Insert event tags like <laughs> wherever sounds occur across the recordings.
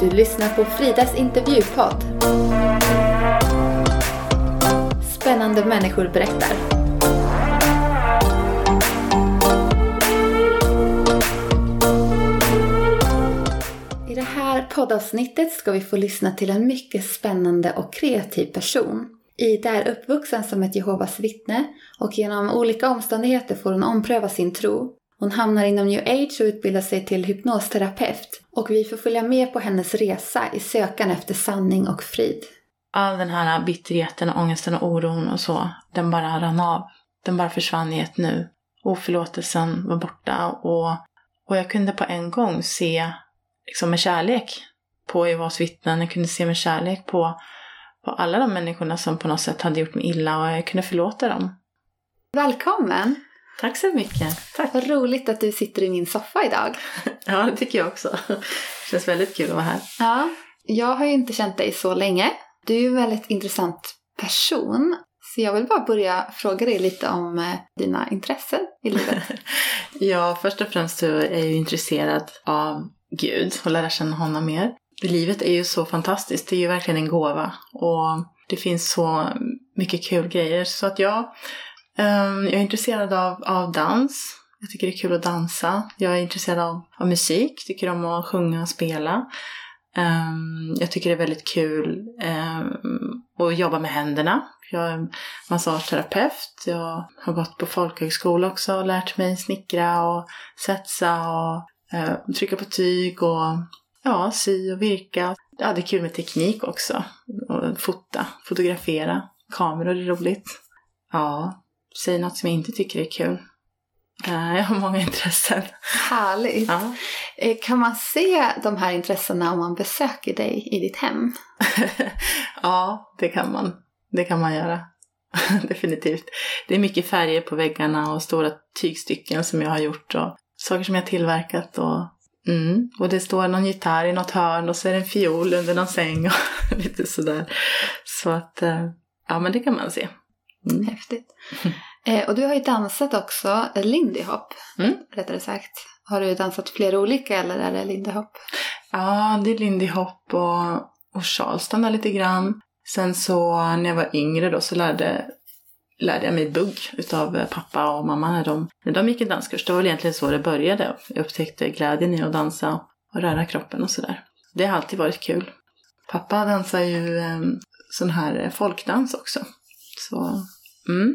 Du lyssnar på Fridas intervjupodd. Spännande människor berättar. I det här poddavsnittet ska vi få lyssna till en mycket spännande och kreativ person. Ida är uppvuxen som ett Jehovas vittne och genom olika omständigheter får hon ompröva sin tro. Hon hamnar inom new age och utbildar sig till hypnosterapeut och vi får följa med på hennes resa i sökan efter sanning och frid. All den här bitterheten, ångesten och oron och så, den bara rann av. Den bara försvann i ett nu. Oförlåtelsen var borta och, och jag kunde på en gång se liksom med kärlek på Jehovas vittnen. Jag kunde se med kärlek på, på alla de människorna som på något sätt hade gjort mig illa och jag kunde förlåta dem. Välkommen! Tack så mycket. Tack. Vad roligt att du sitter i min soffa idag. <laughs> Ja, det tycker jag också. Det känns väldigt kul att vara här. Ja, jag har ju inte känt dig så länge. Du är ju en väldigt intressant person. Så jag vill bara börja fråga dig lite om eh, dina intressen i livet. <laughs> ja, först och främst så är jag ju intresserad av Gud och lära känna honom mer. Livet är ju så fantastiskt, det är ju verkligen en gåva. Och det finns så mycket kul grejer. Så att jag, Ehm, jag är intresserad av, av dans. Jag tycker det är kul att dansa. Jag är intresserad av, av musik, tycker om att sjunga och spela. Um, jag tycker det är väldigt kul um, att jobba med händerna. Jag är massageterapeut. Jag har gått på folkhögskola också och lärt mig snickra och svetsa och uh, trycka på tyg och ja, sy och virka. Ja, det är kul med teknik också. Och fota, fotografera. Kameror är roligt. Ja, säg något som jag inte tycker är kul. Jag har många intressen. Härligt. Ja. Eh, kan man se de här intressena om man besöker dig i ditt hem? <laughs> ja, det kan man. Det kan man göra. <laughs> Definitivt. Det är mycket färger på väggarna och stora tygstycken som jag har gjort och saker som jag har tillverkat. Och, mm, och det står någon gitarr i något hörn och så är det en fiol under någon säng och <laughs> lite sådär. Så att, eh, ja men det kan man se. Mm. Häftigt. Eh, och du har ju dansat också Lindy Hop, Mm. rättare sagt. Har du dansat flera olika eller är det Lindy Hop? Ja, det är Lindy Hop och, och Charleston lite grann. Sen så när jag var yngre då så lärde, lärde jag mig bugg utav pappa och mamma när de, när de gick en danskurs. Det var väl egentligen så det började. Jag upptäckte glädjen i att dansa och röra kroppen och sådär. Det har alltid varit kul. Pappa dansar ju eh, sån här folkdans också. Så, mm.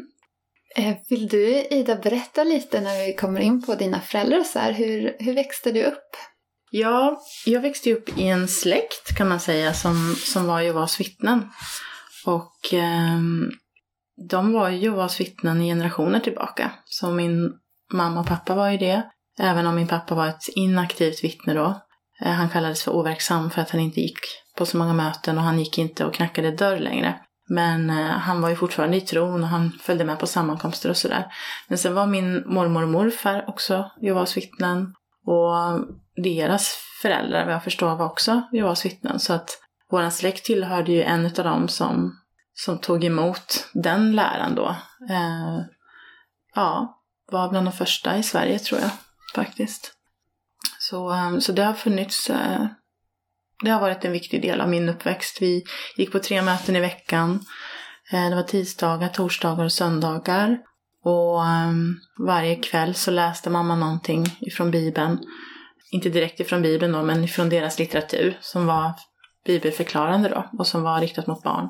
Eh, vill du Ida berätta lite när vi kommer in på dina föräldrar och så här, hur, hur växte du upp? Ja, jag växte upp i en släkt kan man säga som, som var Jehovas vittnen. Och eh, de var Jehovas vittnen i generationer tillbaka. Så min mamma och pappa var ju det. Även om min pappa var ett inaktivt vittne då. Eh, han kallades för overksam för att han inte gick på så många möten och han gick inte och knackade dörr längre. Men eh, han var ju fortfarande i tron och han följde med på sammankomster och sådär. Men sen var min mormor och morfar också Jehovas vittnen. Och deras föräldrar, vad jag förstår, var också Jehovas vittnen. Så att vår släkt tillhörde ju en av dem som, som tog emot den läran då. Eh, ja, var bland de första i Sverige tror jag faktiskt. Så, eh, så det har funnits eh, det har varit en viktig del av min uppväxt. Vi gick på tre möten i veckan. Eh, det var tisdagar, torsdagar och söndagar. Och ehm, varje kväll så läste mamma någonting ifrån Bibeln. Inte direkt ifrån Bibeln då, men ifrån deras litteratur som var bibelförklarande då och som var riktat mot barn.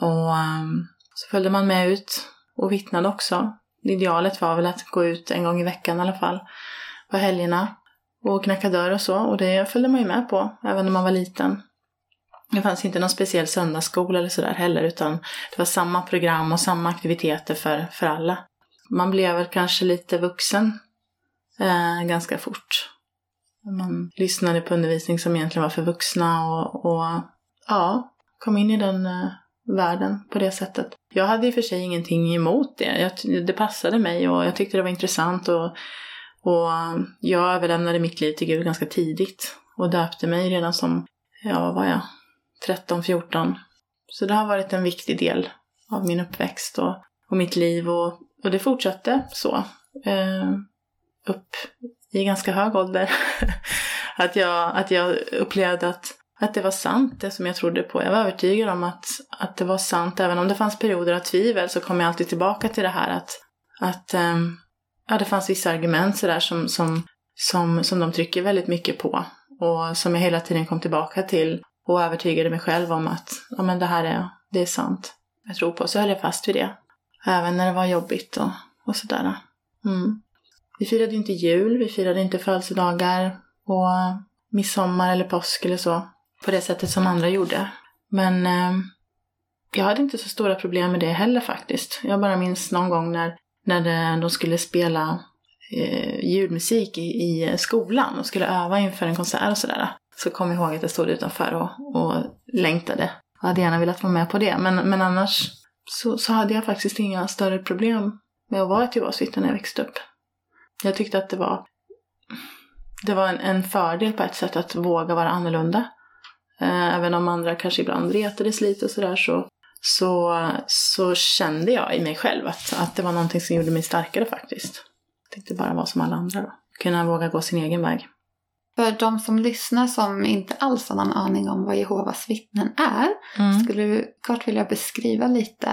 Och ehm, så följde man med ut och vittnade också. Idealet var väl att gå ut en gång i veckan i alla fall på helgerna och knacka dörr och så. Och det följde man ju med på, även när man var liten. Det fanns inte någon speciell söndagsskola eller sådär heller, utan det var samma program och samma aktiviteter för, för alla. Man blev väl kanske lite vuxen eh, ganska fort. Man lyssnade på undervisning som egentligen var för vuxna och, och ja, kom in i den eh, världen på det sättet. Jag hade i och för sig ingenting emot det. Jag, det passade mig och jag tyckte det var intressant och och jag överlämnade mitt liv till Gud ganska tidigt och döpte mig redan som, ja vad var jag, 13, 14. Så det har varit en viktig del av min uppväxt och, och mitt liv och, och det fortsatte så. Eh, upp i ganska hög ålder. <laughs> att, jag, att jag upplevde att, att det var sant, det som jag trodde på. Jag var övertygad om att, att det var sant. Även om det fanns perioder av tvivel så kom jag alltid tillbaka till det här att, att um, ja, det fanns vissa argument sådär som, som, som, som de trycker väldigt mycket på. Och som jag hela tiden kom tillbaka till och övertygade mig själv om att ja, men det här är, det är sant. Jag tror på. Så höll jag fast vid det. Även när det var jobbigt och, och sådär. Mm. Vi firade inte jul, vi firade inte födelsedagar och midsommar eller påsk eller så. På det sättet som andra gjorde. Men eh, jag hade inte så stora problem med det heller faktiskt. Jag bara minns någon gång när, när de skulle spela eh, ljudmusik i, eh, skolan och skulle öva inför en konsert och sådär. Så kom jag ihåg att jag stod utanför och, och längtade. Jag hade gärna velat vara med på det. Men, men annars så, så hade jag faktiskt inga större problem med att vara ett Jehovas när jag växte upp. Jag tyckte att det var, det var en, en fördel på ett sätt att våga vara annorlunda. Eh, även om andra kanske ibland retades lite och sådär så, så, så kände jag i mig själv att, att det var någonting som gjorde mig starkare faktiskt. Jag tänkte bara vara som alla andra då. Kunna våga gå sin egen väg. För de som lyssnar som inte alls har någon aning om vad Jehovas vittnen är, mm. skulle du kort vilja beskriva lite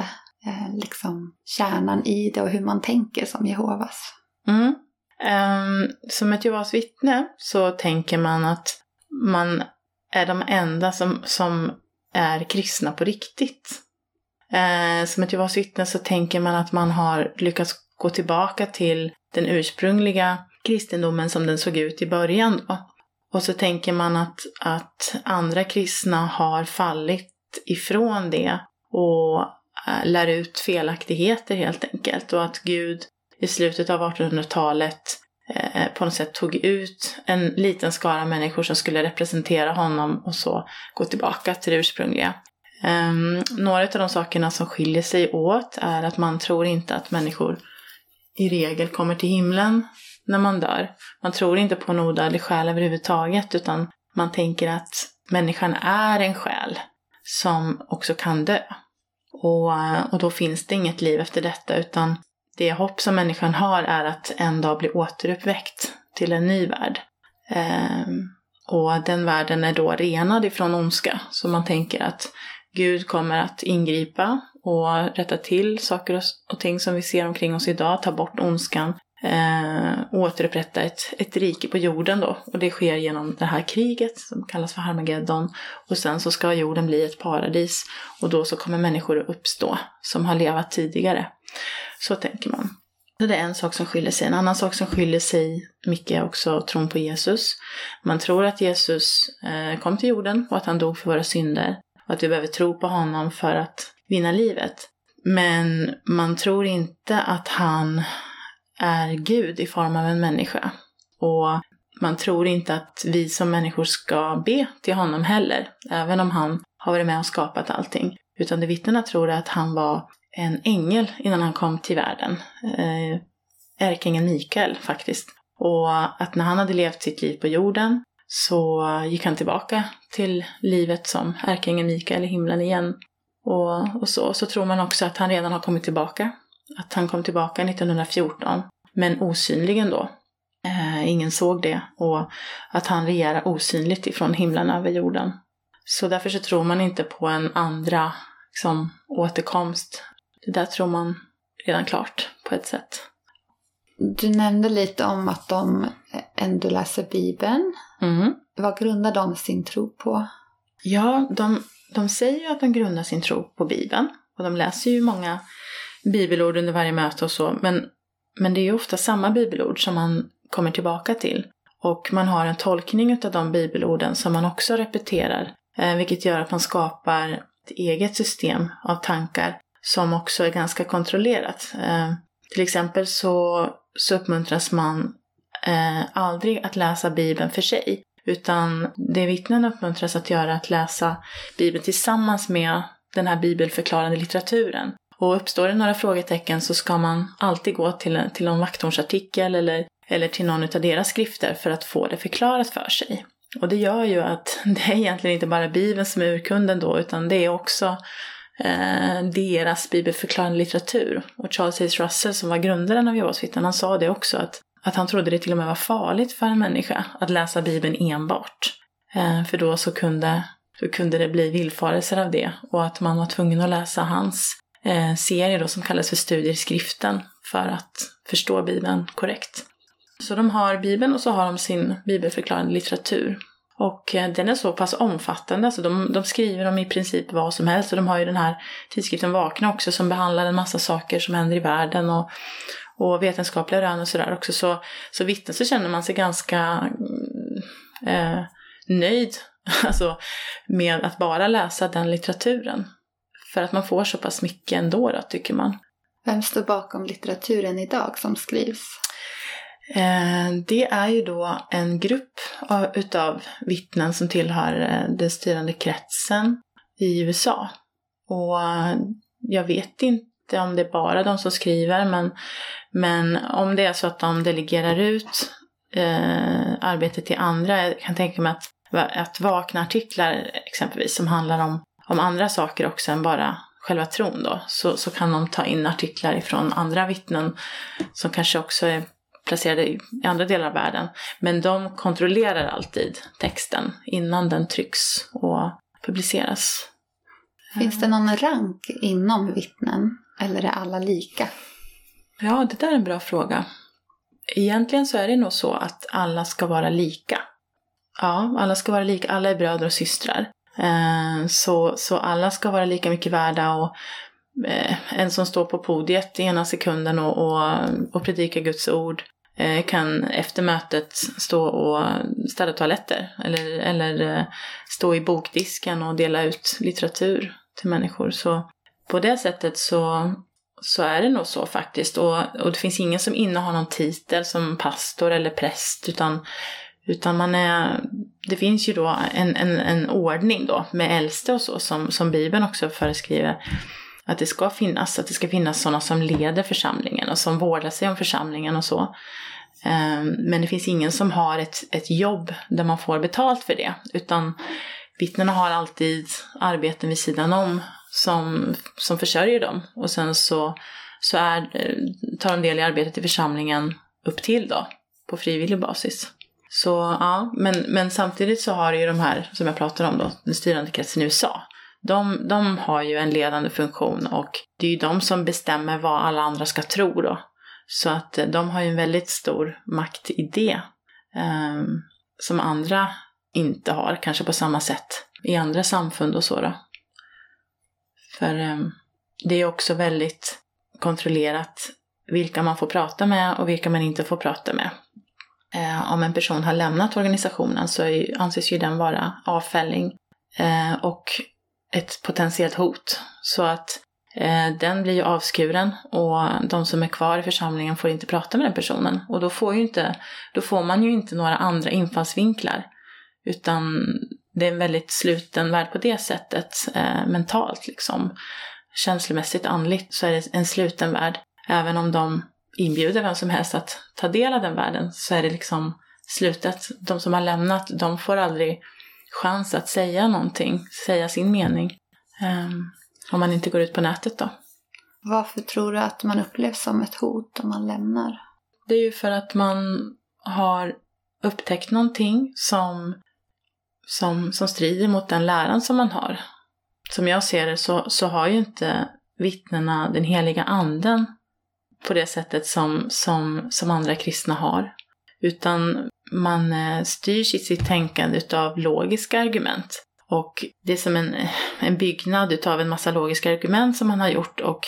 eh, liksom kärnan i det och hur man tänker som Jehovas? Mm. Um, som ett Jehovas vittne så tänker man att man är de enda som, som är kristna på riktigt. Eh, som ett Jehovas vittne så tänker man att man har lyckats gå tillbaka till den ursprungliga kristendomen som den såg ut i början. Då. Och så tänker man att, att andra kristna har fallit ifrån det och eh, lär ut felaktigheter helt enkelt. Och att Gud i slutet av 1800-talet eh, på något sätt tog ut en liten skara människor som skulle representera honom och så gå tillbaka till det ursprungliga. Um, några av de sakerna som skiljer sig åt är att man tror inte att människor i regel kommer till himlen när man dör. Man tror inte på en odödlig själ överhuvudtaget utan man tänker att människan är en själ som också kan dö. Och, eh, och då finns det inget liv efter detta utan det hopp som människan har är att en dag bli återuppväckt till en ny värld. Um, och den världen är då renad ifrån ondska. Så man tänker att Gud kommer att ingripa och rätta till saker och ting som vi ser omkring oss idag, ta bort ondskan, eh, återupprätta ett, ett rike på jorden då. Och det sker genom det här kriget som kallas för Harmageddon. Och sen så ska jorden bli ett paradis och då så kommer människor att uppstå som har levat tidigare. Så tänker man. Så det är en sak som skiljer sig. En annan sak som skiljer sig mycket är också tron på Jesus. Man tror att Jesus eh, kom till jorden och att han dog för våra synder. Och att vi behöver tro på honom för att vinna livet. Men man tror inte att han är Gud i form av en människa. Och man tror inte att vi som människor ska be till honom heller, även om han har varit med och skapat allting. Utan det vittnena tror är att han var en ängel innan han kom till världen. Eh, ärkingen ärkeängeln Mikael faktiskt. Och att när han hade levt sitt liv på jorden så gick han tillbaka till livet som ärkeängeln Mikael i himlen igen. Och, och så, så tror man också att han redan har kommit tillbaka. Att han kom tillbaka 1914, men osynligen då. Eh, ingen såg det och att han regerar osynligt ifrån himlen över jorden. Så därför så tror man inte på en andra liksom, återkomst det där tror man redan klart på ett sätt. Du nämnde lite om att de ändå läser Bibeln. Mm. Vad grundar de sin tro på? Ja, de, de säger ju att de grundar sin tro på Bibeln. Och de läser ju många bibelord under varje möte och så. Men, men det är ju ofta samma bibelord som man kommer tillbaka till. Och man har en tolkning av de bibelorden som man också repeterar. Eh, vilket gör att man skapar ett eget system av tankar som också är ganska kontrollerat. Eh, till exempel så, så uppmuntras man eh, aldrig att läsa Bibeln för sig. Utan det vittnen uppmuntras att göra är att läsa Bibeln tillsammans med den här bibelförklarande litteraturen. Och uppstår det några frågetecken så ska man alltid gå till, till någon vakthornsartikel eller, eller till någon av deras skrifter för att få det förklarat för sig. Och det gör ju att <laughs> det är egentligen inte bara Bibeln som är urkunden då, utan det är också eh, deras bibelförklarande litteratur. Och Charles H. Russell som var grundaren av Jehovas vittnen, han sa det också att, att han trodde det till och med var farligt för en människa att läsa Bibeln enbart. Eh, för då så kunde så kunde det bli villfarelser av det och att man var tvungen att läsa hans eh, serie då som kallas för Studier i skriften för att förstå Bibeln korrekt. Så de har Bibeln och så har de sin bibelförklarande litteratur. Och eh, den är så pass omfattande, alltså de, de skriver om i princip vad som helst. Och de har ju den här tidskriften Vakna också som behandlar en massa saker som händer i världen och, och vetenskapliga rön och sådär också. Så, så vittnen så känner man sig ganska mm, eh, nöjd <laughs> alltså, med att bara läsa den litteraturen. För att man får så pass mycket ändå då, tycker man. Vem står bakom litteraturen idag som skrivs? Eh, det är ju då en grupp utav vittnen som tillhör eh, den styrande kretsen i USA. Och eh, jag vet inte om det är bara de som skriver, men, men om det är så att de delegerar ut eh, arbetet till andra, jag kan tänka mig att, att vakna artiklar exempelvis som handlar om, om andra saker också än bara själva tron då, så, så kan de ta in artiklar ifrån andra vittnen som kanske också är placerade i andra delar av världen. Men de kontrollerar alltid texten innan den trycks och publiceras. Finns det någon rank inom vittnen? Eller är alla lika? Ja, det där är en bra fråga. Egentligen så är det nog så att alla ska vara lika. Ja, alla ska vara lika. Alla är bröder och systrar. Eh, så, så alla ska vara lika mycket värda och eh, en som står på podiet i ena sekunden och, och, och predikar Guds ord Eh, Eh, kan efter mötet stå och städa toaletter eller, eller eh, stå i bokdisken och dela ut litteratur till människor. Så på det sättet så, så är det nog så faktiskt. Och, och det finns ingen som innehar någon titel som pastor eller präst utan, utan man är, det finns ju då en, en, en ordning då med äldste och så som, som Bibeln också föreskriver att det ska finnas, att det ska finnas sådana som leder församlingen och som vårdar sig om församlingen och så. Ehm, men det finns ingen som har ett, ett jobb där man får betalt för det, utan vittnena har alltid arbeten vid sidan om som, som försörjer dem. Och sen så, så är, eh, tar de del i arbetet i församlingen upp till då, på frivillig basis. Så ja, men, men samtidigt så har ju de här, som jag pratar om då, den styrande kretsen i USA, de, de har ju en ledande funktion och det är ju de som bestämmer vad alla andra ska tro då. Så att eh, de har ju en väldigt stor makt i det. Eh, som andra inte har, kanske på samma sätt i andra samfund och så då. För eh, det är också väldigt kontrollerat vilka man får prata med och vilka man inte får prata med. Eh, om en person har lämnat organisationen så är, anses ju den vara avfälling eh, och ett potentiellt hot. Så att eh, den blir ju avskuren och de som är kvar i församlingen får inte prata med den personen. Och då får, ju inte, då får man ju inte några andra infallsvinklar. Utan det är en väldigt sluten värld på det sättet, eh, mentalt liksom. Känslomässigt, andligt så är det en sluten värld. Även om de inbjuder vem som helst att ta del av den världen så är det liksom slutet. De som har lämnat, de får aldrig chans att säga någonting, säga sin mening. Um, om man inte går ut på nätet då. Varför tror du att man upplevs som ett hot om man lämnar? Det är ju för att man har upptäckt någonting som, som, som strider mot den läran som man har. Som jag ser det så, så har ju inte vittnena den heliga anden på det sättet som, som, som andra kristna har. Utan man eh, styr styrs i sitt tänkande utav logiska argument. Och det är som en, eh, en byggnad utav en massa logiska argument som man har gjort och,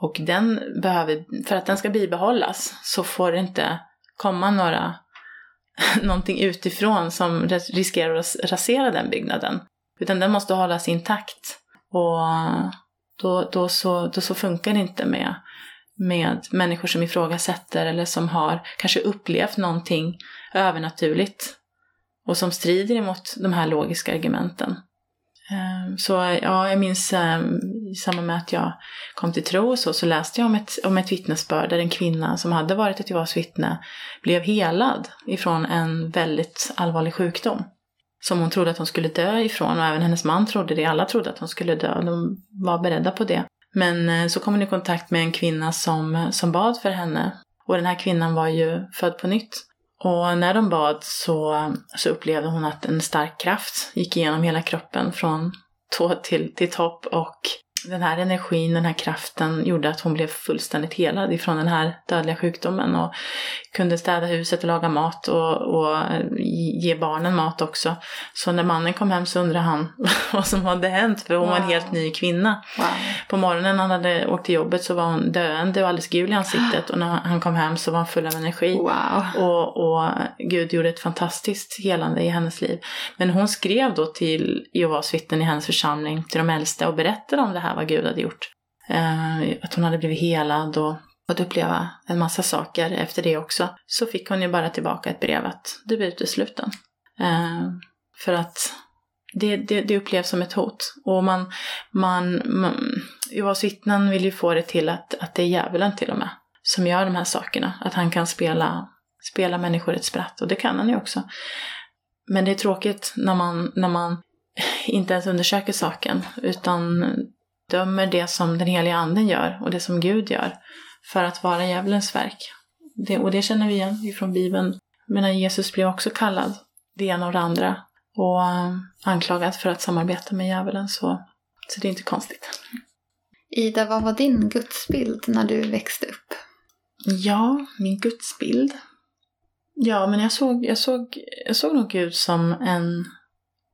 och den behöver, för att den ska bibehållas så får det inte komma några, <laughs> någonting utifrån som riskerar att rasera den byggnaden. Utan den måste hållas intakt. Och då, då, så, då så funkar det inte med, med människor som ifrågasätter eller som har kanske upplevt någonting övernaturligt och som strider emot de här logiska argumenten. Ehm, så ja, jag minns ehm, i samband med att jag kom till tro så, så läste jag om ett, om ett vittnesbörd där en kvinna som hade varit ett Jehovas vittne blev helad ifrån en väldigt allvarlig sjukdom. Som hon trodde att hon skulle dö ifrån och även hennes man trodde det. Alla trodde att hon skulle dö. De var beredda på det. Men eh, så kom hon i kontakt med en kvinna som, som bad för henne. Och den här kvinnan var ju född på nytt Och när de bad så, så upplevde hon att en stark kraft gick igenom hela kroppen från tå till, till topp och den här energin, den här kraften gjorde att hon blev fullständigt helad ifrån den här dödliga sjukdomen och kunde städa huset och laga mat och, och ge barnen mat också. Så när mannen kom hem så undrade han <laughs> vad som hade hänt för hon wow. var en helt ny kvinna. Wow. På morgonen när han hade åkt till jobbet så var hon döende och alldeles gul i ansiktet och när han kom hem så var han full av energi. Wow. Och, och Gud gjorde ett fantastiskt helande i hennes liv. Men hon skrev då till Jehovas vittnen i hennes församling, till de äldste och berättade om det här, vad Gud hade gjort. Eh, att hon hade blivit helad och fått uppleva en massa saker efter det också, så fick hon ju bara tillbaka ett brev att du blir utesluten. Eh, för att det, det, det, upplevs som ett hot. Och man, man, man Jehovas vittnen vill ju få det till att, att det är djävulen till och med som gör de här sakerna. Att han kan spela, spela människor ett spratt och det kan han ju också. Men det är tråkigt när man, när man inte ens undersöker saken utan dömer det som den heliga anden gör och det som Gud gör för att vara djävulens verk. Det, och det känner vi igen ifrån Bibeln. Men Jesus blev också kallad det ena och det andra och uh, anklagad för att samarbeta med djävulen så, så det är inte konstigt. Ida, vad var din gudsbild när du växte upp? Ja, min gudsbild? Ja, men jag såg, jag såg, jag såg nog Gud som en,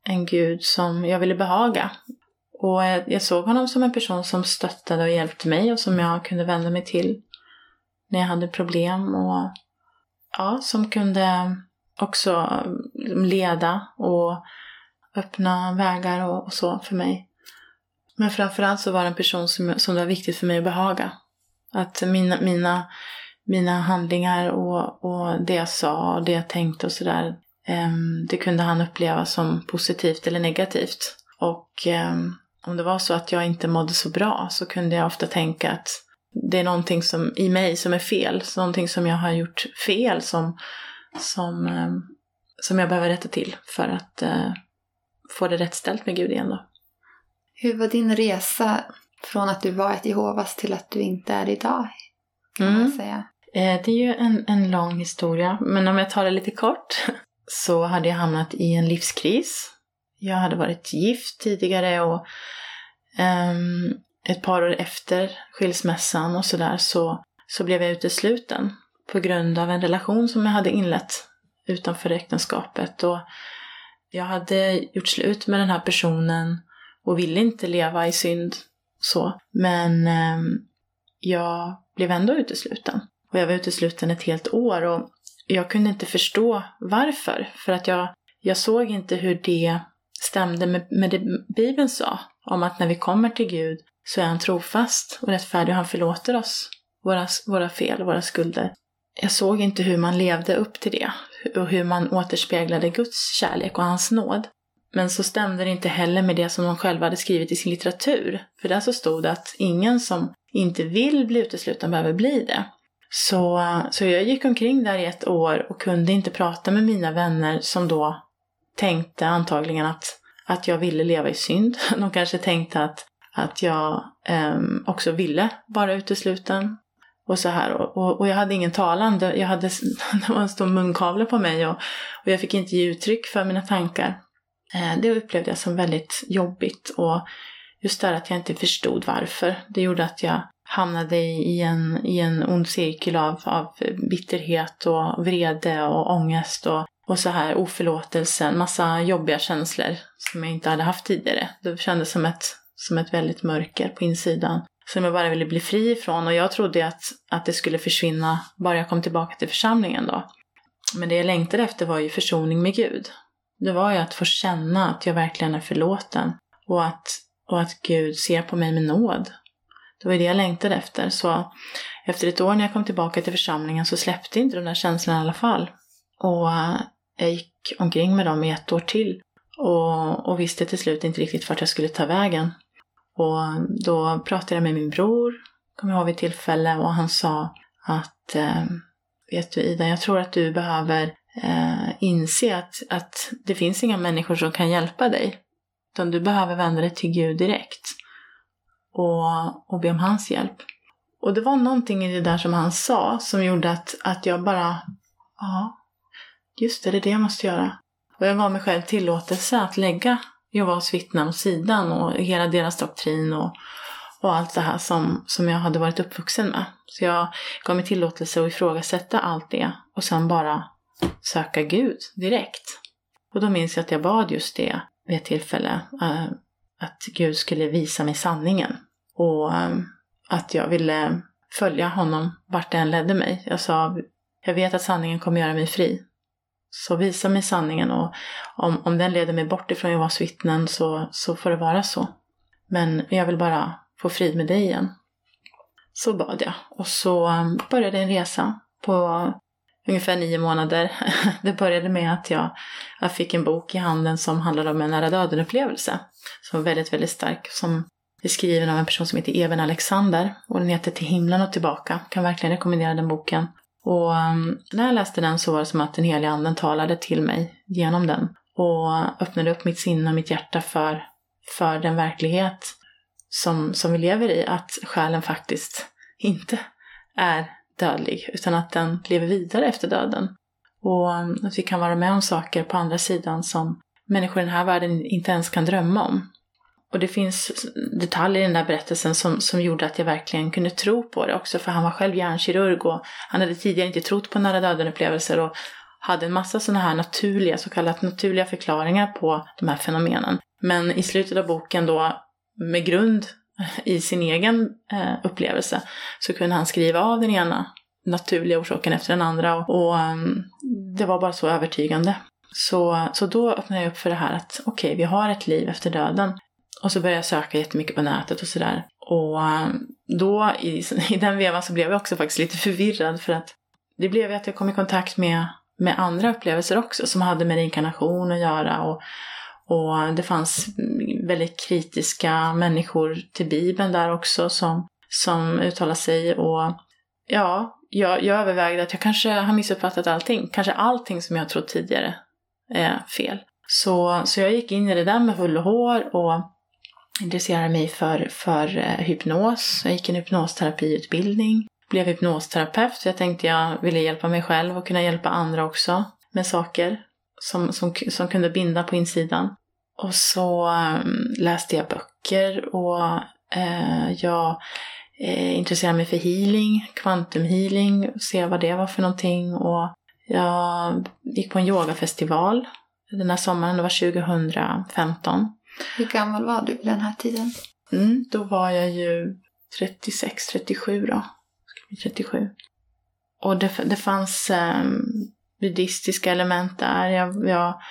en Gud som jag ville behaga. Och jag såg honom som en person som stöttade och hjälpte mig och som jag kunde vända mig till när jag hade problem och ja, som kunde också mm, leda och öppna vägar och, och så för mig. Men framförallt så var det en person som, som det var viktigt för mig att behaga. Att mina, mina, mina handlingar och, och det jag sa och det jag tänkte och sådär, eh, det kunde han uppleva som positivt eller negativt. Och eh, om det var så att jag inte mådde så bra så kunde jag ofta tänka att det är någonting som, i mig som är fel, så någonting som jag har gjort fel som, som, um, som jag behöver rätta till för att uh, få det rätt ställt med Gud igen då. Hur var din resa från att du var ett Jehovas till att du inte är idag? Kan mm. man säga. Eh, det är ju en, en lång historia, men om jag tar det lite kort <laughs> så hade jag hamnat i en livskris. Jag hade varit gift tidigare och um, ett par år efter skilsmässan och sådär så, så blev jag utesluten på grund av en relation som jag hade inlett utanför äktenskapet. Och jag hade gjort slut med den här personen och ville inte leva i synd så. Men um, jag blev ändå utesluten. Och jag var utesluten ett helt år och jag kunde inte förstå varför. För att jag, jag såg inte hur det stämde med, med det Bibeln sa. Om att när vi kommer till Gud så är han trofast och rättfärdig och han förlåter oss våra, våra fel och våra skulder. Jag såg inte hur man levde upp till det och hur man återspeglade Guds kärlek och hans nåd. Men så stämde det inte heller med det som de själva hade skrivit i sin litteratur. För där så stod det att ingen som inte vill bli utesluten behöver bli det. Så, så jag gick omkring där i ett år och kunde inte prata med mina vänner som då tänkte antagligen att, att jag ville leva i synd. <laughs> De kanske tänkte att, att jag eh, också ville vara utesluten. Och så här. Och, och, och jag hade ingen talan. Jag hade, <laughs> det var en stor munkavle på mig och, och jag fick inte ge uttryck för mina tankar. Eh, det upplevde jag som väldigt jobbigt och just det att jag inte förstod varför. Det gjorde att jag hamnade i en, i en ond cirkel av, av bitterhet och vrede och ångest och, och så här oförlåtelse, en massa jobbiga känslor som jag inte hade haft tidigare. Det kändes som ett, som ett väldigt mörker på insidan som jag bara ville bli fri ifrån och jag trodde att, att det skulle försvinna bara jag kom tillbaka till församlingen då. Men det jag längtade efter var ju försoning med Gud det var ju att få känna att jag verkligen är förlåten och att, och att Gud ser på mig med nåd. Det var det jag längtade efter. Så efter ett år när jag kom tillbaka till församlingen så släppte inte de där känslorna i alla fall. Och jag gick omkring med dem i ett år till och, och visste till slut inte riktigt vart jag skulle ta vägen. Och då pratade jag med min bror, kommer jag ihåg vid tillfälle, och han sa att eh, Vet du Ida, jag tror att du behöver eh, inse att, att det finns inga människor som kan hjälpa dig. Utan du behöver vända dig till Gud direkt och, och be om hans hjälp. Och det var någonting i det där som han sa som gjorde att, att jag bara, ja, just det, det är det jag måste göra. Och jag gav mig själv tillåtelse att lägga Jehovas vittnen åt sidan och hela deras doktrin och, och allt det här som, som jag hade varit uppvuxen med. Så jag gav mig tillåtelse att ifrågasätta allt det och sen bara söka Gud direkt. Och då minns jag att jag bad just det vid ett tillfälle. Eh, att Gud skulle visa mig sanningen. Och eh, att jag ville följa honom vart det än ledde mig. Jag sa, jag vet att sanningen kommer göra mig fri. Så visa mig sanningen och om, om den leder mig bort ifrån Jehovas vittnen så, så får det vara så. Men jag vill bara få frid med dig igen. Så bad jag. Och så um, började en resa på ungefär nio månader. <laughs> Det började med att jag, jag fick en bok i handen som handlade om en nära döden-upplevelse. Som var väldigt, väldigt stark. Som är skriven av en person som heter Even Alexander. Och den heter Till himlen och tillbaka. Kan verkligen rekommendera den boken. Och ehm, när jag läste den så var det som att den heliga anden talade till mig genom den. Och öppnade upp mitt sinne och mitt hjärta för, för den verklighet som, som vi lever i. Att själen faktiskt inte är dödlig, utan att den lever vidare efter döden. Och ehm, att vi kan vara med om saker på andra sidan som människor i den här världen inte ens kan drömma om. Och det finns detaljer i den där berättelsen som, som gjorde att jag verkligen kunde tro på det också, för han var själv hjärnkirurg och han hade tidigare inte trott på nära döden-upplevelser och hade en massa sådana här naturliga, så kallat naturliga förklaringar på de här fenomenen. Men i slutet av boken då, med grund i sin egen eh, upplevelse, så kunde han skriva av den ena naturliga orsaken efter den andra och, och um, det var bara så övertygande. Så, så då öppnade jag upp för det här att okej, okay, vi har ett liv efter döden. Och så började jag söka jättemycket på nätet och sådär. Och eh, då i, <laughs> i den vevan så blev jag också faktiskt lite förvirrad för att det blev ju att jag kom i kontakt med, med andra upplevelser också som hade med reinkarnation att göra. Och, och det fanns väldigt kritiska människor till Bibeln där också som, som uttalade sig. Och ja, jag, jag övervägde att jag kanske har missuppfattat allting. Kanske allting som jag trott tidigare är fel. Så, så jag gick in i det där med hull och hår och intresserade mig för, för eh, hypnos. Jag gick en hypnosterapiutbildning. Blev hypnosterapeut jag tänkte jag ville hjälpa mig själv och kunna hjälpa andra också med saker som, som, som kunde binda på insidan. Och så um, läste jag böcker och uh, jag eh, intresserade mig för healing, kvantumhealing, se vad det var för någonting. Och jag gick på en yogafestival den här sommaren, det var 2015. Hur gammal var du vid den här tiden? Mm, då var jag ju 36, 37 då. 37. Och det, det fanns eh, buddhistiska element där. Jag, jag,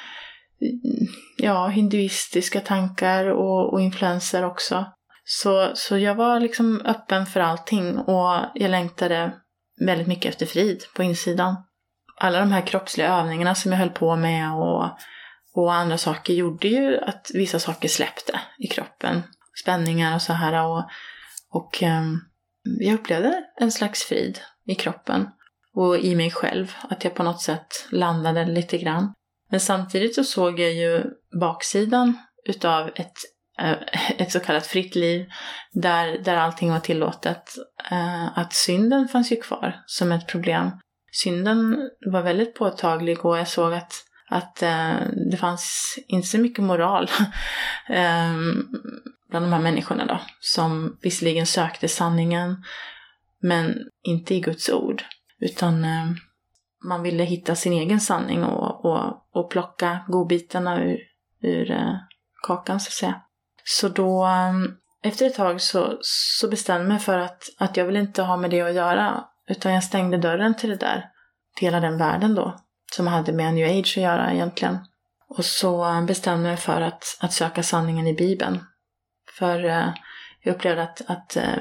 ja, hinduistiska tankar och, och influenser också. Så, så jag var liksom öppen för allting och jag längtade väldigt mycket efter frid på insidan. Alla de här kroppsliga övningarna som jag höll på med och och andra saker gjorde ju att vissa saker släppte i kroppen. Spänningar och så här. Och, och um, jag upplevde en slags frid i kroppen och i mig själv. Att jag på något sätt landade lite grann. Men samtidigt så såg jag ju baksidan utav ett, äh, <laughs> ett så kallat fritt liv där, där allting var tillåtet. Äh, att synden fanns ju kvar som ett problem. Synden var väldigt påtaglig och jag såg att att eh, det fanns inte så mycket moral <laughs> eh, bland de här människorna då. Som visserligen sökte sanningen, men inte i Guds ord. Utan eh, man ville hitta sin egen sanning och, och, och plocka godbitarna ur, ur eh, kakan så att säga. Så då, eh, efter ett tag så, så bestämde jag mig för att, att jag vill inte ha med det att göra. Utan jag stängde dörren till det där, till hela den världen då som hade med new age att göra egentligen. Och så bestämde jag mig för att, att söka sanningen i Bibeln. För eh, jag upplevde att, att eh,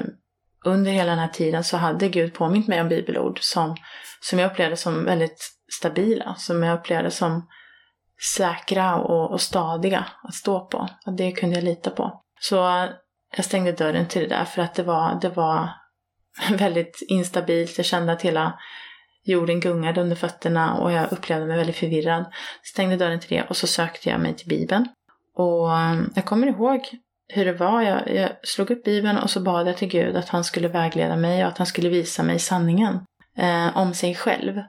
under hela den här tiden så hade Gud påmint mig om bibelord som, som jag upplevde som väldigt stabila, som jag upplevde som säkra och, och stadiga att stå på. Och det kunde jag lita på. Så eh, jag stängde dörren till det där för att det var, det var <laughs> väldigt instabilt. Jag kände att hela Jorden gungade under fötterna och jag upplevde mig väldigt förvirrad. Stängde dörren till det och så sökte jag mig till Bibeln. Och ehm, jag kommer ihåg hur det var. Jag, jag slog upp Bibeln och så bad jag till Gud att han skulle vägleda mig och att han skulle visa mig sanningen eh, om sig själv.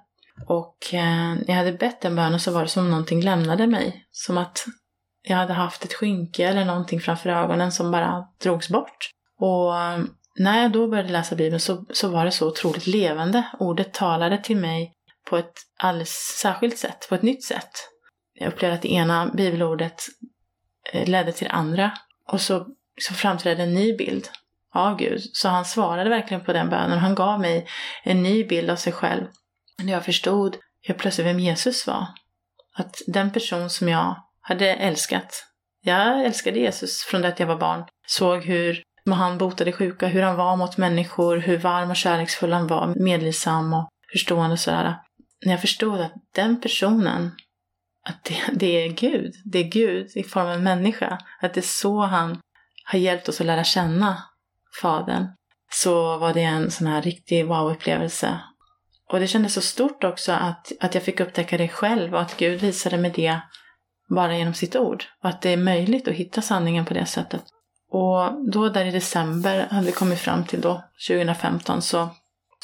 Och eh, när jag hade bett den bönen så var det som om någonting lämnade mig. Som att jag hade haft ett skynke eller någonting framför ögonen som bara drogs bort. Och ehm, när jag då började läsa Bibeln så, så var det så otroligt levande. Ordet talade till mig på ett alldeles särskilt sätt, på ett nytt sätt. Jag upplevde att det ena bibelordet eh, ledde till det andra. Och så, så framträdde en ny bild av Gud. Så han svarade verkligen på den bönen. Han gav mig en ny bild av sig själv. När jag förstod helt plötsligt vem Jesus var. Att den person som jag hade älskat. Jag älskade Jesus från det att jag var barn. Såg hur han botade sjuka, hur han var mot människor, hur varm och kärleksfull han var, medlidsam och förstående och sådär. När jag förstod att den personen, att det, det är Gud, det är Gud i form av en människa, att det är så han har hjälpt oss att lära känna Fadern, så var det en sån här riktig wow-upplevelse. Och det kändes så stort också att, att jag fick upptäcka det själv och att Gud visade mig det bara genom sitt ord. Och att det är möjligt att hitta sanningen på det sättet. Och då där i december hade vi kommit fram till då, 2015, så,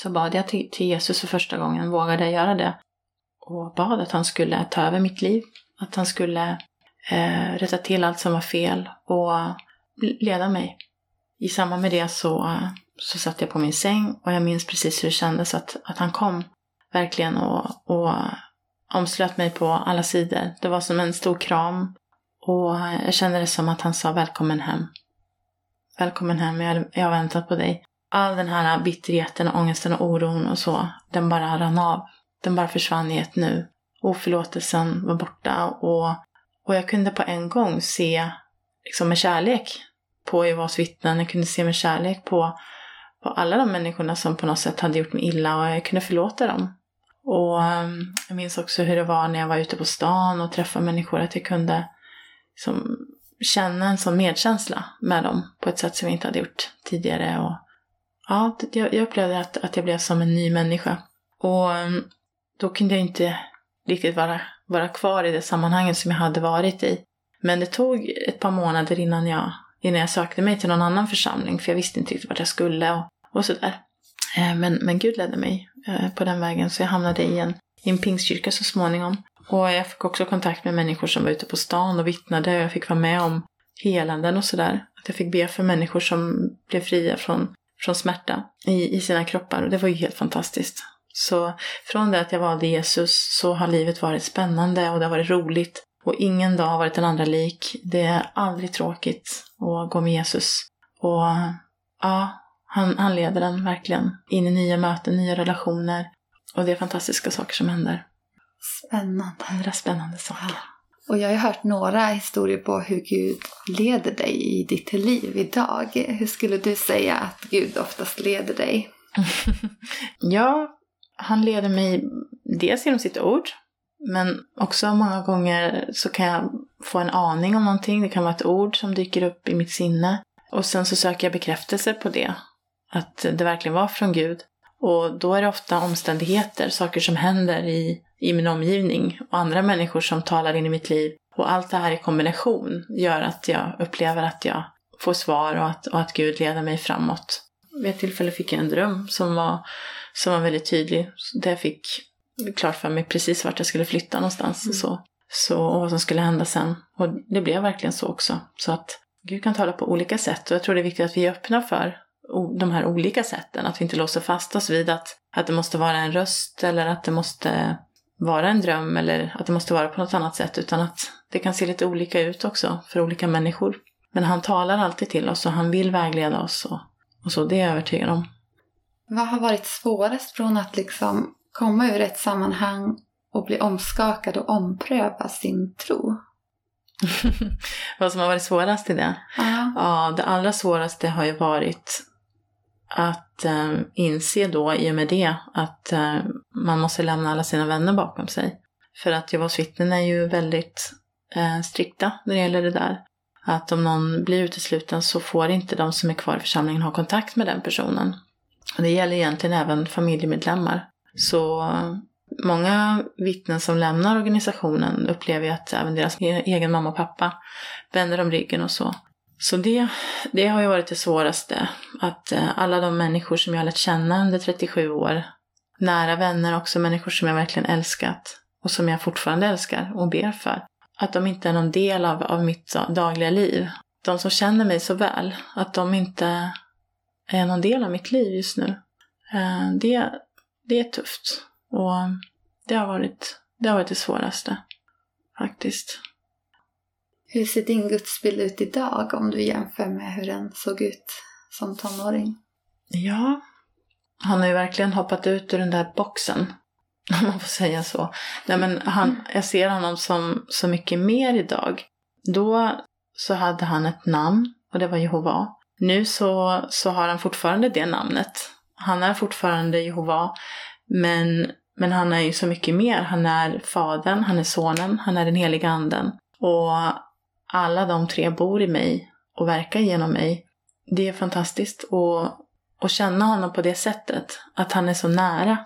så bad jag till, till Jesus för första gången, vågade jag göra det. Och bad att han skulle ta över mitt liv, att han skulle eh, rätta till allt som var fel och leda mig. I samband med det så, så satt jag på min säng och jag minns precis hur det kändes att, att han kom verkligen och, och omslöt mig på alla sidor. Det var som en stor kram och jag kände det som att han sa välkommen hem. Välkommen hem, jag, jag har väntat på dig. All den här bitterheten, ångesten och oron och så, den bara rann av. Den bara försvann i ett nu. Oförlåtelsen var borta och, och jag kunde på en gång se liksom med kärlek på Jehovas vittnen. Jag kunde se med kärlek på, på alla de människorna som på något sätt hade gjort mig illa och jag kunde förlåta dem. Och ehm, jag minns också hur det var när jag var ute på stan och träffade människor, att jag kunde liksom, känna en sån medkänsla med dem på ett sätt som jag inte hade gjort tidigare. Och, ja, jag, jag upplevde att, att jag blev som en ny människa. Och mm, då kunde jag inte riktigt vara, vara kvar i det sammanhanget som jag hade varit i. Men det tog ett par månader innan jag, innan jag sökte mig till någon annan församling, för jag visste inte riktigt vart jag skulle och, och sådär. Eh, men, men Gud ledde mig eh, på den vägen, så jag hamnade i en, i en pingstkyrka så småningom. Och jag fick också kontakt med människor som var ute på stan och vittnade och jag fick vara med om helanden och sådär. Att jag fick be för människor som blev fria från, från smärta i, i sina kroppar och det var ju helt fantastiskt. Så från det att jag valde Jesus så har livet varit spännande och det har varit roligt. Och ingen dag har varit den andra lik. Det är aldrig tråkigt att gå med Jesus. Och ja, han, han leder den verkligen in i nya möten, nya relationer. Och det är fantastiska saker som händer. Spännande. Andra spännande saker. Ja. Och jag har hört några historier på hur Gud leder dig i ditt liv idag. Hur skulle du säga att Gud oftast leder dig? <laughs> ja, han leder mig dels genom sitt ord, men också många gånger så kan jag få en aning om någonting. Det kan vara ett ord som dyker upp i mitt sinne. Och sen så söker jag bekräftelse på det. Att det verkligen var från Gud. Och då är det ofta omständigheter, saker som händer i, i min omgivning och andra människor som talar in i mitt liv. Och allt det här i kombination gör att jag upplever att jag får svar och att, och att Gud leder mig framåt. Vid ett tillfälle fick jag en dröm som var, som var väldigt tydlig. Där jag fick klart för mig precis vart jag skulle flytta någonstans. Mm. Så, så, och vad som skulle hända sen. Och det blev verkligen så också. Så att Gud kan tala på olika sätt och jag tror det är viktigt att vi är öppna för de här olika sätten. Att vi inte låser fast oss vid att, att det måste vara en röst eller att det måste vara en dröm eller att det måste vara på något annat sätt. Utan att det kan se lite olika ut också för olika människor. Men han talar alltid till oss och han vill vägleda oss och, och så, det är jag övertygad om. Vad har varit svårast från att liksom komma ur ett sammanhang och bli omskakad och ompröva sin tro? <laughs> Vad som har varit svårast i det? Uh-huh. Ja, det allra svåraste har ju varit att eh, inse då i och med det att eh, man måste lämna alla sina vänner bakom sig. För att Jehovas vittnen är ju väldigt eh, strikta när det gäller det där. Att om någon blir utesluten så får inte de som är kvar i församlingen ha kontakt med den personen. Och det gäller egentligen även familjemedlemmar. Så många vittnen som lämnar organisationen upplever ju att även deras e-, egen mamma och pappa vänder om ryggen och så. Så det, det har ju varit det svåraste. Att eh, alla de människor som jag har lärt känna under 37 år nära vänner, också människor som jag verkligen älskat och som jag fortfarande älskar och ber för. Att de inte är någon del av, av mitt dagliga liv. De som känner mig så väl, att de inte är någon del av mitt liv just nu. Eh, det, det är tufft. Och det har varit det, har varit det svåraste, faktiskt. Hur ser din gudsbild ut idag om du jämför med hur den såg ut som tonåring? Ja, han har ju verkligen hoppat ut ur den där boxen. <laughs> Om man får säga så. Nej, men han, mm. jag ser honom som så mycket mer idag. Då så hade han ett namn och det var Jehova. Nu så, så har han fortfarande det namnet. Han är fortfarande Jehova. Men, men han är ju så mycket mer. Han är Fadern, han är Sonen, han är den heliga Anden. Och alla de tre bor i mig och verkar genom mig. Det är fantastiskt att, att känna honom på det sättet. Att han är så nära.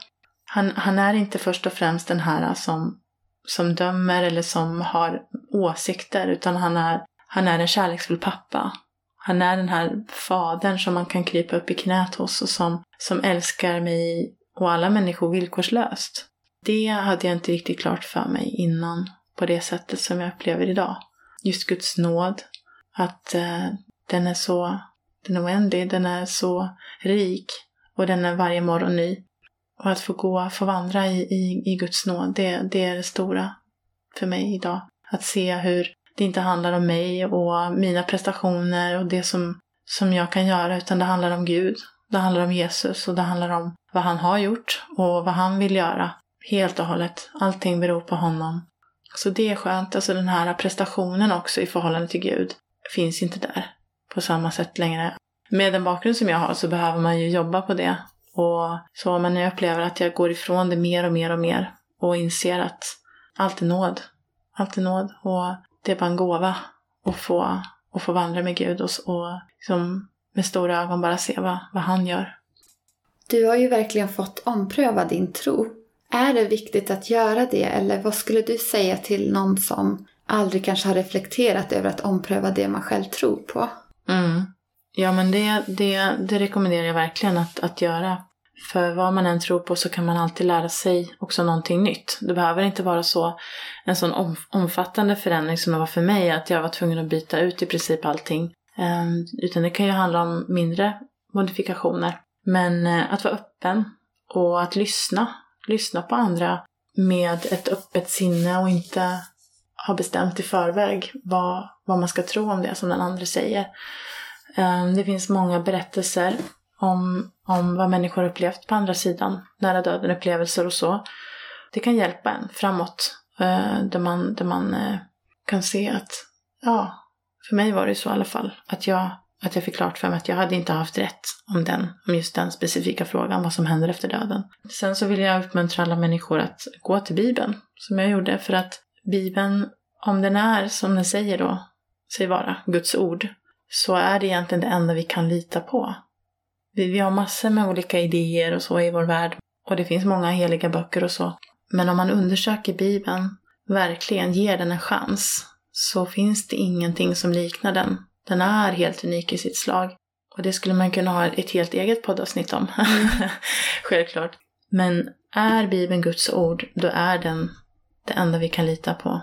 Han, han är inte först och främst den här som, som dömer eller som har åsikter. Utan han är, han är en kärleksfull pappa. Han är den här fadern som man kan krypa upp i knät hos och som, som älskar mig och alla människor villkorslöst. Det hade jag inte riktigt klart för mig innan på det sättet som jag upplever idag just Guds nåd. Att eh, den är så, den är oändlig, den är så rik och den är varje morgon ny. Och att få gå, få vandra i, i, i Guds nåd, det, det är det stora för mig idag. Att se hur det inte handlar om mig och mina prestationer och det som, som jag kan göra, utan det handlar om Gud. Det handlar om Jesus och det handlar om vad han har gjort och vad han vill göra. Helt och hållet. Allting beror på honom. Så det är skönt, alltså den här prestationen också i förhållande till Gud finns inte där på samma sätt längre. Med den bakgrund som jag har så behöver man ju jobba på det. Och så, men jag upplever att jag går ifrån det mer och mer och mer och inser att allt är nåd. Allt är nåd och det är bara en gåva att få, att få vandra med Gud och, och liksom med stora ögon bara se vad, vad han gör. Du har ju verkligen fått ompröva din tro. Är det viktigt att göra det eller vad skulle du säga till någon som aldrig kanske har reflekterat över att ompröva det man själv tror på? Mm. Ja men det, det, det rekommenderar jag verkligen att, att göra. För vad man än tror på så kan man alltid lära sig också någonting nytt. Det behöver inte vara så en sån om, omfattande förändring som det var för mig, att jag var tvungen att byta ut i princip allting. Um, utan det kan ju handla om mindre modifikationer. Men uh, att vara öppen och att lyssna lyssna på andra med ett öppet sinne och inte ha bestämt i förväg vad, vad man ska tro om det som den andra säger. Ehm, det finns många berättelser om, om vad människor upplevt på andra sidan, nära döden-upplevelser och så. Det kan hjälpa en framåt, eh, där man, där man eh, kan se att, ja, för mig var det så i alla fall, att jag att jag fick klart för mig att jag hade inte haft rätt om den, om just den specifika frågan, vad som händer efter döden. Sen så vill jag uppmuntra alla människor att gå till Bibeln, som jag gjorde, för att Bibeln, om den är som den säger då, säger vara, Guds ord, så är det egentligen det enda vi kan lita på. Vi, vi har massor med olika idéer och så i vår värld, och det finns många heliga böcker och så. Men om man undersöker Bibeln, verkligen ger den en chans, så finns det ingenting som liknar den den är helt unik i sitt slag. Och det skulle man kunna ha ett helt eget poddavsnitt om. Mm. <laughs> Självklart. Men är Bibeln Guds ord, då är den det enda vi kan lita på.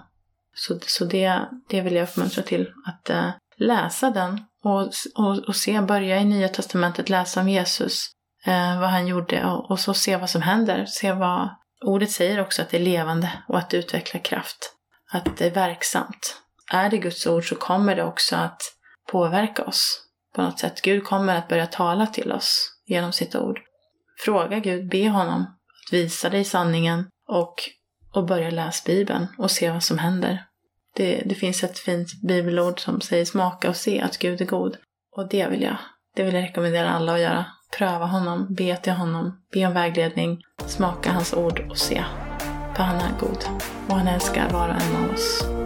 Så, så det, det vill jag uppmuntra till. Att uh, läsa den och, och, och se, börja i Nya Testamentet, läsa om Jesus, uh, vad han gjorde och, och, så se vad som händer. Se vad ordet säger också, att det är levande och att det utvecklar kraft. Att det är verksamt. Är det Guds ord så kommer det också att påverka oss på något sätt. Gud kommer att börja tala till oss genom sitt ord. Fråga Gud, be honom att visa dig sanningen och, och börja läsa Bibeln och se vad som händer. Det, det finns ett fint bibelord som säger smaka och se att Gud är god. Och det vill jag, det vill jag rekommendera alla att göra. Pröva honom, be till honom, be om vägledning, smaka hans ord och se. För han är god och han älskar var och en av oss.